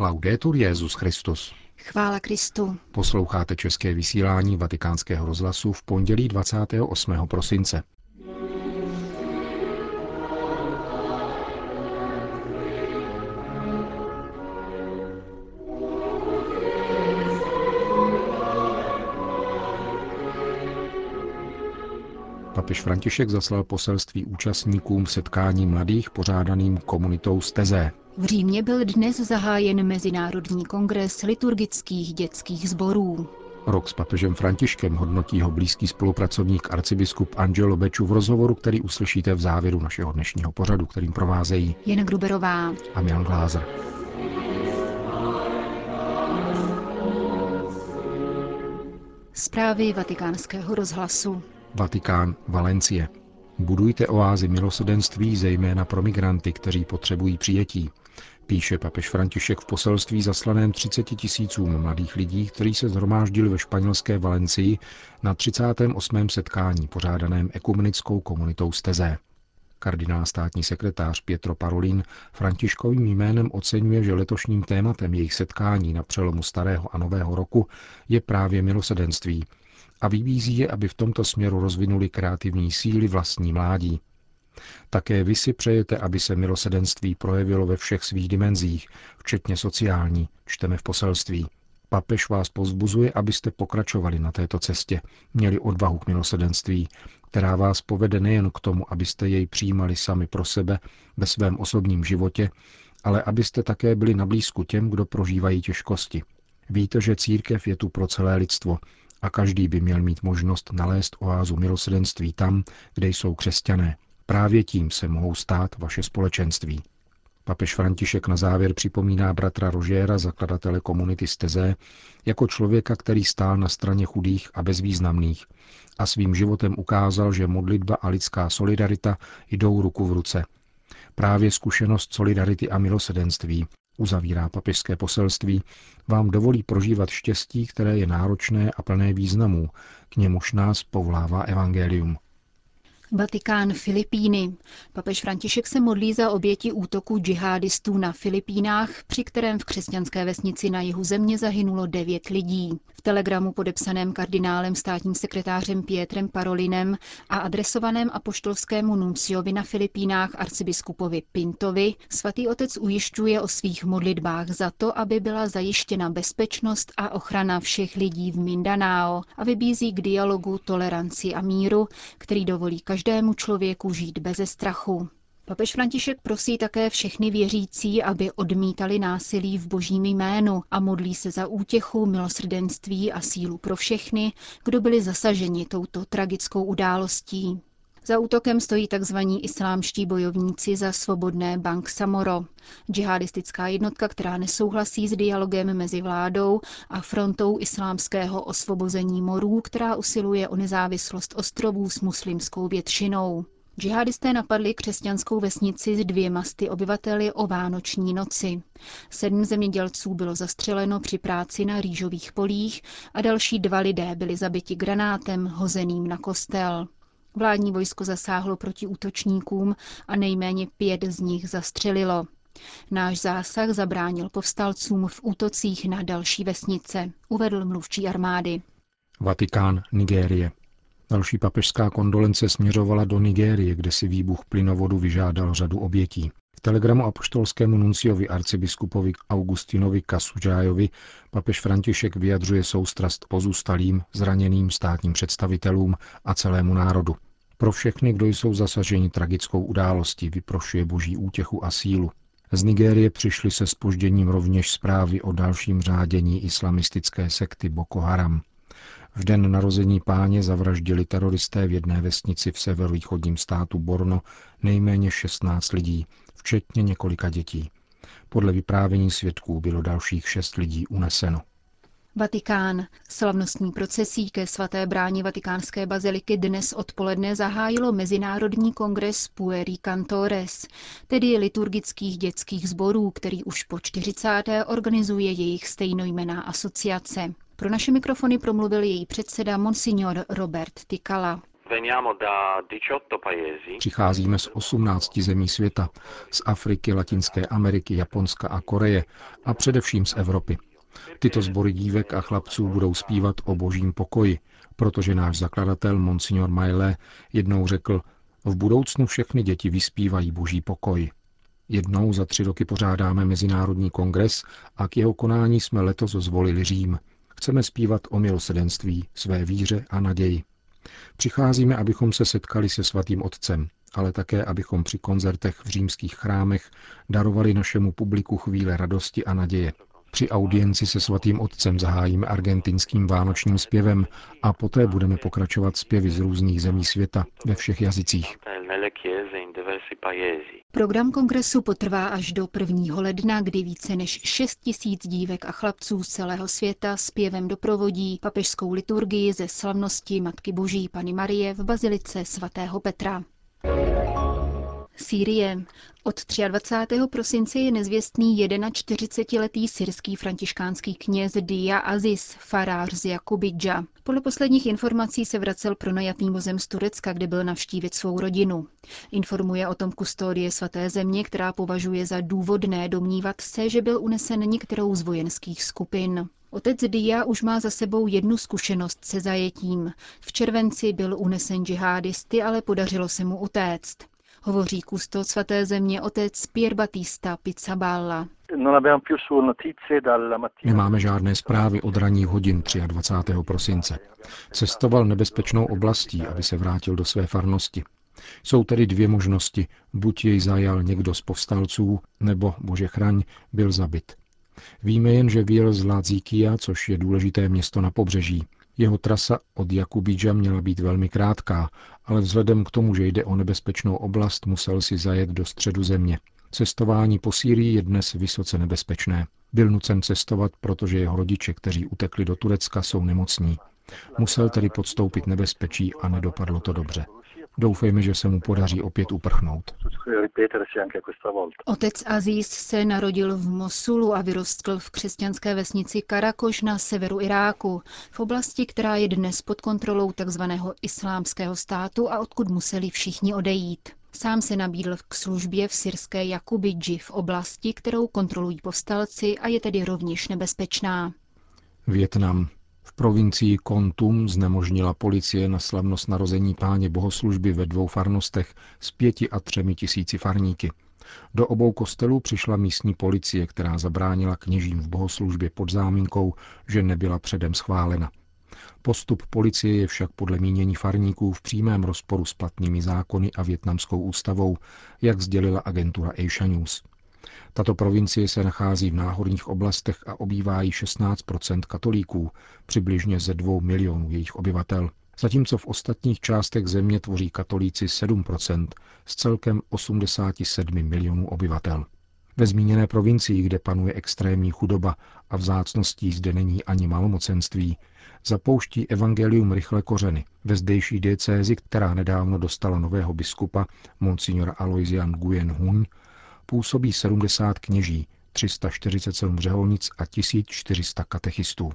Laudetur Jezus Christus. Chvála Kristu. Posloucháte české vysílání Vatikánského rozhlasu v pondělí 28. prosince. Papež František zaslal poselství účastníkům setkání mladých pořádaným komunitou Steze. V Římě byl dnes zahájen Mezinárodní kongres liturgických dětských sborů. Rok s papežem Františkem hodnotí ho blízký spolupracovník arcibiskup Angelo Beču v rozhovoru, který uslyšíte v závěru našeho dnešního pořadu, kterým provázejí Jana Gruberová a Milan Glázer. Zprávy vatikánského rozhlasu. Vatikán, Valencie. Budujte oázy milosedenství zejména pro migranty, kteří potřebují přijetí. Píše papež František v poselství zaslaném 30 tisícům mladých lidí, kteří se zhromáždili ve španělské Valencii na 38. setkání pořádaném ekumenickou komunitou Steze. Kardinál státní sekretář Pietro Parolin Františkovým jménem oceňuje, že letošním tématem jejich setkání na přelomu starého a nového roku je právě milosedenství, a vybízí je, aby v tomto směru rozvinuli kreativní síly vlastní mládí. Také vy si přejete, aby se milosedenství projevilo ve všech svých dimenzích, včetně sociální, čteme v poselství. Papež vás pozbuzuje, abyste pokračovali na této cestě, měli odvahu k milosedenství, která vás povede nejen k tomu, abyste jej přijímali sami pro sebe ve svém osobním životě, ale abyste také byli na blízku těm, kdo prožívají těžkosti. Víte, že církev je tu pro celé lidstvo a každý by měl mít možnost nalézt oázu milosedenství tam, kde jsou křesťané. Právě tím se mohou stát vaše společenství. Papež František na závěr připomíná bratra Rožéra, zakladatele komunity Steze, jako člověka, který stál na straně chudých a bezvýznamných a svým životem ukázal, že modlitba a lidská solidarita jdou ruku v ruce. Právě zkušenost solidarity a milosedenství uzavírá papežské poselství, vám dovolí prožívat štěstí, které je náročné a plné významů, k němuž nás povolává Evangelium. Vatikán Filipíny. Papež František se modlí za oběti útoku džihadistů na Filipínách, při kterém v křesťanské vesnici na jihu země zahynulo devět lidí. V telegramu podepsaném kardinálem státním sekretářem Pietrem Parolinem a adresovaném apoštolskému nunciovi na Filipínách arcibiskupovi Pintovi svatý otec ujišťuje o svých modlitbách za to, aby byla zajištěna bezpečnost a ochrana všech lidí v Mindanao a vybízí k dialogu, toleranci a míru, který dovolí každému člověku žít beze strachu. Papež František prosí také všechny věřící, aby odmítali násilí v božím jménu a modlí se za útěchu, milosrdenství a sílu pro všechny, kdo byli zasaženi touto tragickou událostí. Za útokem stojí tzv. islámští bojovníci za svobodné Bank Samoro, džihadistická jednotka, která nesouhlasí s dialogem mezi vládou a frontou islámského osvobození morů, která usiluje o nezávislost ostrovů s muslimskou většinou. Džihadisté napadli křesťanskou vesnici s dvěma sty obyvateli o vánoční noci. Sedm zemědělců bylo zastřeleno při práci na rýžových polích a další dva lidé byli zabiti granátem hozeným na kostel. Vládní vojsko zasáhlo proti útočníkům a nejméně pět z nich zastřelilo. Náš zásah zabránil povstalcům v útocích na další vesnice, uvedl mluvčí armády. Vatikán, Nigérie. Další papežská kondolence směřovala do Nigérie, kde si výbuch plynovodu vyžádal řadu obětí. Telegramu apoštolskému nunciovi arcibiskupovi Augustinovi Kasudžájovi papež František vyjadřuje soustrast pozůstalým, zraněným státním představitelům a celému národu. Pro všechny, kdo jsou zasaženi tragickou událostí, vyprošuje boží útěchu a sílu. Z Nigérie přišly se spožděním rovněž zprávy o dalším řádění islamistické sekty Boko Haram. V den narození páně zavraždili teroristé v jedné vesnici v severovýchodním státu Borno nejméně 16 lidí, včetně několika dětí. Podle vyprávění svědků bylo dalších šest lidí uneseno. Vatikán. Slavnostní procesí ke svaté bráně vatikánské baziliky dnes odpoledne zahájilo Mezinárodní kongres Pueri Cantores, tedy liturgických dětských sborů, který už po 40. organizuje jejich stejnojmená asociace. Pro naše mikrofony promluvil její předseda Monsignor Robert Tikala. Přicházíme z 18 zemí světa, z Afriky, Latinské Ameriky, Japonska a Koreje a především z Evropy. Tyto sbory dívek a chlapců budou zpívat o božím pokoji, protože náš zakladatel Monsignor Maile jednou řekl, v budoucnu všechny děti vyspívají boží pokoj. Jednou za tři roky pořádáme Mezinárodní kongres a k jeho konání jsme letos zvolili Řím. Chceme zpívat o milosedenství, své víře a naději. Přicházíme, abychom se setkali se svatým otcem, ale také, abychom při koncertech v římských chrámech darovali našemu publiku chvíle radosti a naděje. Při audienci se svatým otcem zahájíme argentinským vánočním zpěvem a poté budeme pokračovat zpěvy z různých zemí světa ve všech jazycích. Program kongresu potrvá až do 1. ledna, kdy více než 6 tisíc dívek a chlapců z celého světa zpěvem doprovodí papežskou liturgii ze slavnosti Matky Boží Pany Marie v bazilice svatého Petra. Sýrie. Od 23. prosince je nezvěstný 41-letý syrský františkánský kněz Dia Aziz, farář z Jakubidža. Podle posledních informací se vracel pronajatým vozem z Turecka, kde byl navštívit svou rodinu. Informuje o tom kustodie svaté země, která považuje za důvodné domnívat se, že byl unesen některou z vojenských skupin. Otec Dia už má za sebou jednu zkušenost se zajetím. V červenci byl unesen džihadisty, ale podařilo se mu utéct hovoří kustot svaté země otec Pier Battista Pizzaballa. Nemáme žádné zprávy od ranních hodin 23. prosince. Cestoval nebezpečnou oblastí, aby se vrátil do své farnosti. Jsou tedy dvě možnosti. Buď jej zajal někdo z povstalců, nebo, bože chraň, byl zabit. Víme jen, že vyjel z Ládzíkia, což je důležité město na pobřeží. Jeho trasa od Jakubidža měla být velmi krátká, ale vzhledem k tomu, že jde o nebezpečnou oblast, musel si zajet do středu země. Cestování po Sýrii je dnes vysoce nebezpečné. Byl nucen cestovat, protože jeho rodiče, kteří utekli do Turecka, jsou nemocní. Musel tedy podstoupit nebezpečí a nedopadlo to dobře. Doufejme, že se mu podaří opět uprchnout. Otec Aziz se narodil v Mosulu a vyrostl v křesťanské vesnici Karakoš na severu Iráku, v oblasti, která je dnes pod kontrolou tzv. islámského státu a odkud museli všichni odejít. Sám se nabídl k službě v syrské Jakubidži v oblasti, kterou kontrolují povstalci a je tedy rovněž nebezpečná. Větnam. Provincii Kontum znemožnila policie na slavnost narození páně bohoslužby ve dvou farnostech s pěti a třemi tisíci farníky. Do obou kostelů přišla místní policie, která zabránila kněžím v bohoslužbě pod záminkou, že nebyla předem schválena. Postup policie je však podle mínění farníků v přímém rozporu s platnými zákony a větnamskou ústavou, jak sdělila agentura Asia News. Tato provincie se nachází v náhorních oblastech a obývá ji 16% katolíků, přibližně ze dvou milionů jejich obyvatel, zatímco v ostatních částech země tvoří katolíci 7% z celkem 87 milionů obyvatel. Ve zmíněné provincii, kde panuje extrémní chudoba a vzácností zde není ani malomocenství, zapouští evangelium rychle kořeny. Ve zdejší diecézi, která nedávno dostala nového biskupa, monsignora Aloisian Nguyen Hun, působí 70 kněží, 347 řeholnic a 1400 katechistů.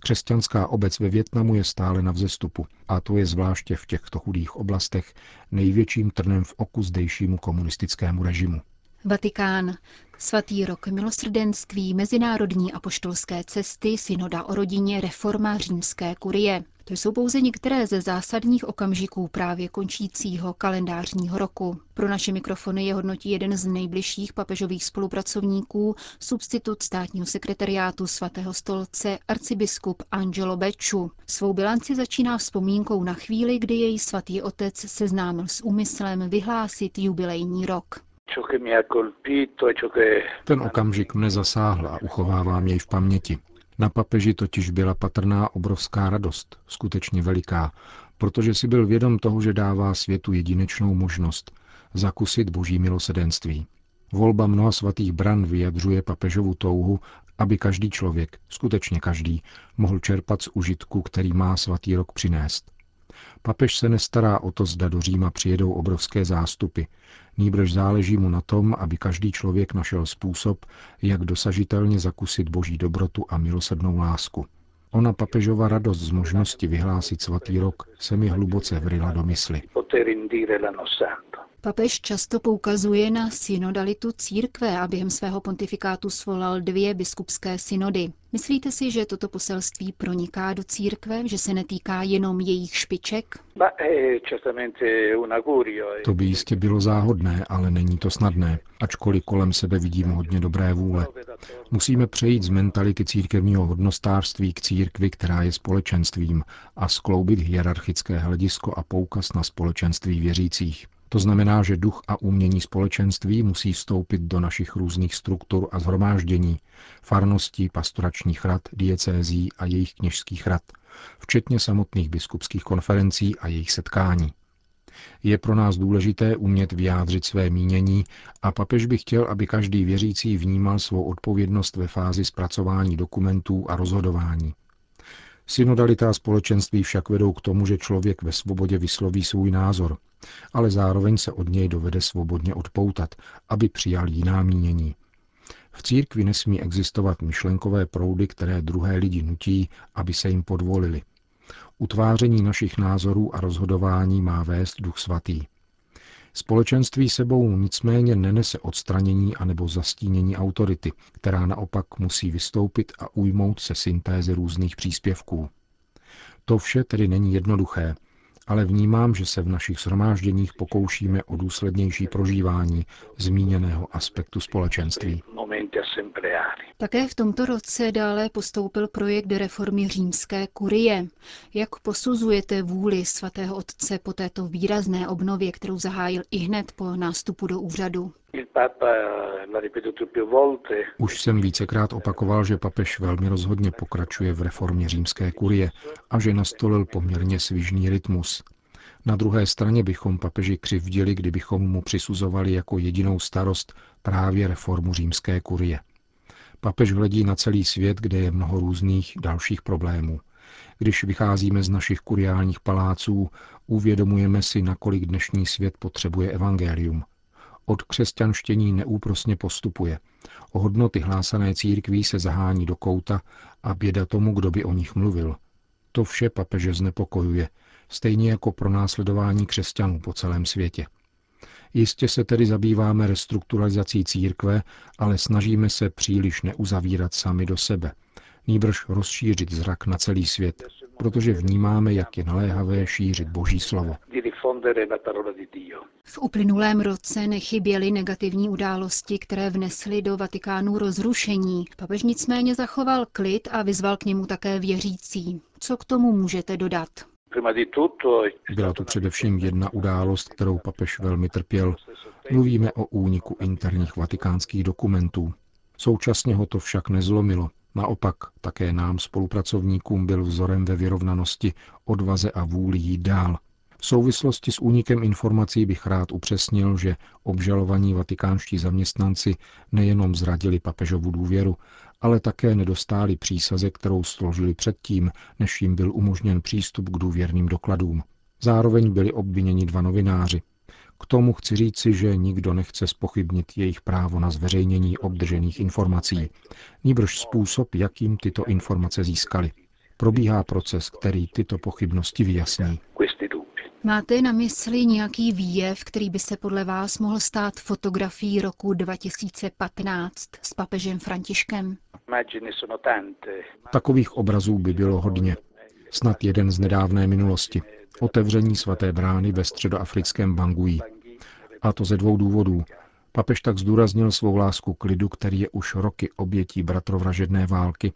Křesťanská obec ve Větnamu je stále na vzestupu a to je zvláště v těchto chudých oblastech největším trnem v oku zdejšímu komunistickému režimu. Vatikán. Svatý rok milosrdenství, mezinárodní apoštolské cesty, synoda o rodině, reforma římské kurie. To jsou pouze některé ze zásadních okamžiků právě končícího kalendářního roku. Pro naše mikrofony je hodnotí jeden z nejbližších papežových spolupracovníků, substitut státního sekretariátu svatého stolce, arcibiskup Angelo Beču. Svou bilanci začíná vzpomínkou na chvíli, kdy jej svatý otec seznámil s úmyslem vyhlásit jubilejní rok. E Ten okamžik mne zasáhl a uchovávám jej v paměti. Na papeži totiž byla patrná obrovská radost, skutečně veliká, protože si byl vědom toho, že dává světu jedinečnou možnost zakusit boží milosedenství. Volba mnoha svatých bran vyjadřuje papežovu touhu, aby každý člověk, skutečně každý, mohl čerpat z užitku, který má svatý rok přinést. Papež se nestará o to, zda do Říma přijedou obrovské zástupy, nýbrž záleží mu na tom, aby každý člověk našel způsob, jak dosažitelně zakusit boží dobrotu a milosrdnou lásku. Ona papežova radost z možnosti vyhlásit svatý rok se mi hluboce vryla do mysli. Papež často poukazuje na synodalitu církve a během svého pontifikátu svolal dvě biskupské synody. Myslíte si, že toto poselství proniká do církve, že se netýká jenom jejich špiček? To by jistě bylo záhodné, ale není to snadné, ačkoliv kolem sebe vidím hodně dobré vůle. Musíme přejít z mentality církevního hodnostářství k církvi, která je společenstvím, a skloubit hierarchické hledisko a poukaz na společenství věřících. To znamená, že duch a umění společenství musí vstoupit do našich různých struktur a zhromáždění, farností, pastoračních rad, diecézí a jejich kněžských rad, včetně samotných biskupských konferencí a jejich setkání. Je pro nás důležité umět vyjádřit své mínění a papež by chtěl, aby každý věřící vnímal svou odpovědnost ve fázi zpracování dokumentů a rozhodování. Synodalita a společenství však vedou k tomu, že člověk ve svobodě vysloví svůj názor, ale zároveň se od něj dovede svobodně odpoutat, aby přijal jiná mínění. V církvi nesmí existovat myšlenkové proudy, které druhé lidi nutí, aby se jim podvolili. Utváření našich názorů a rozhodování má vést duch svatý. Společenství sebou nicméně nenese odstranění anebo zastínění autority, která naopak musí vystoupit a ujmout se syntézy různých příspěvků. To vše tedy není jednoduché, ale vnímám, že se v našich shromážděních pokoušíme o důslednější prožívání zmíněného aspektu společenství. Také v tomto roce dále postoupil projekt reformy římské kurie. Jak posuzujete vůli svatého otce po této výrazné obnově, kterou zahájil i hned po nástupu do úřadu? Už jsem vícekrát opakoval, že papež velmi rozhodně pokračuje v reformě římské kurie a že nastolil poměrně svižný rytmus. Na druhé straně bychom papeži křivdili, kdybychom mu přisuzovali jako jedinou starost právě reformu římské kurie. Papež hledí na celý svět, kde je mnoho různých dalších problémů. Když vycházíme z našich kuriálních paláců, uvědomujeme si, nakolik dnešní svět potřebuje evangelium. Od křesťanštění neúprosně postupuje. O hodnoty hlásané církví se zahání do kouta a běda tomu, kdo by o nich mluvil. To vše papeže znepokojuje, stejně jako pro následování křesťanů po celém světě. Jistě se tedy zabýváme restrukturalizací církve, ale snažíme se příliš neuzavírat sami do sebe, nýbrž rozšířit zrak na celý svět, protože vnímáme, jak je naléhavé šířit Boží slovo. V uplynulém roce nechyběly negativní události, které vnesly do Vatikánu rozrušení. Papež nicméně zachoval klid a vyzval k němu také věřící. Co k tomu můžete dodat? Byla to především jedna událost, kterou papež velmi trpěl. Mluvíme o úniku interních vatikánských dokumentů. Současně ho to však nezlomilo. Naopak, také nám spolupracovníkům byl vzorem ve vyrovnanosti, odvaze a vůli jít dál. V souvislosti s únikem informací bych rád upřesnil, že obžalovaní vatikánští zaměstnanci nejenom zradili papežovu důvěru, ale také nedostáli přísaze, kterou složili předtím, než jim byl umožněn přístup k důvěrným dokladům. Zároveň byli obviněni dva novináři. K tomu chci říci, že nikdo nechce spochybnit jejich právo na zveřejnění obdržených informací, níbrž způsob, jakým tyto informace získali. Probíhá proces, který tyto pochybnosti vyjasní. Máte na mysli nějaký výjev, který by se podle vás mohl stát fotografií roku 2015 s papežem Františkem? Takových obrazů by bylo hodně. Snad jeden z nedávné minulosti. Otevření svaté brány ve středoafrickém Bangui. A to ze dvou důvodů. Papež tak zdůraznil svou lásku k lidu, který je už roky obětí bratrovražedné války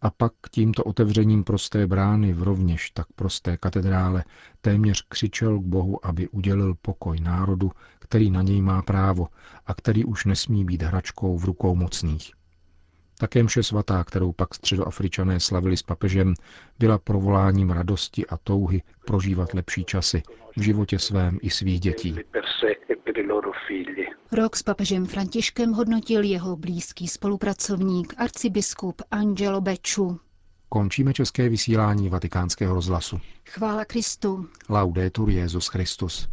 a pak tímto otevřením prosté brány v rovněž tak prosté katedrále téměř křičel k Bohu, aby udělil pokoj národu, který na něj má právo a který už nesmí být hračkou v rukou mocných. Také mše svatá, kterou pak středoafričané slavili s papežem, byla provoláním radosti a touhy prožívat lepší časy v životě svém i svých dětí. Rok s papežem Františkem hodnotil jeho blízký spolupracovník arcibiskup Angelo Beču. Končíme české vysílání vatikánského rozhlasu. Chvála Kristu. Laudetur Jezus Christus.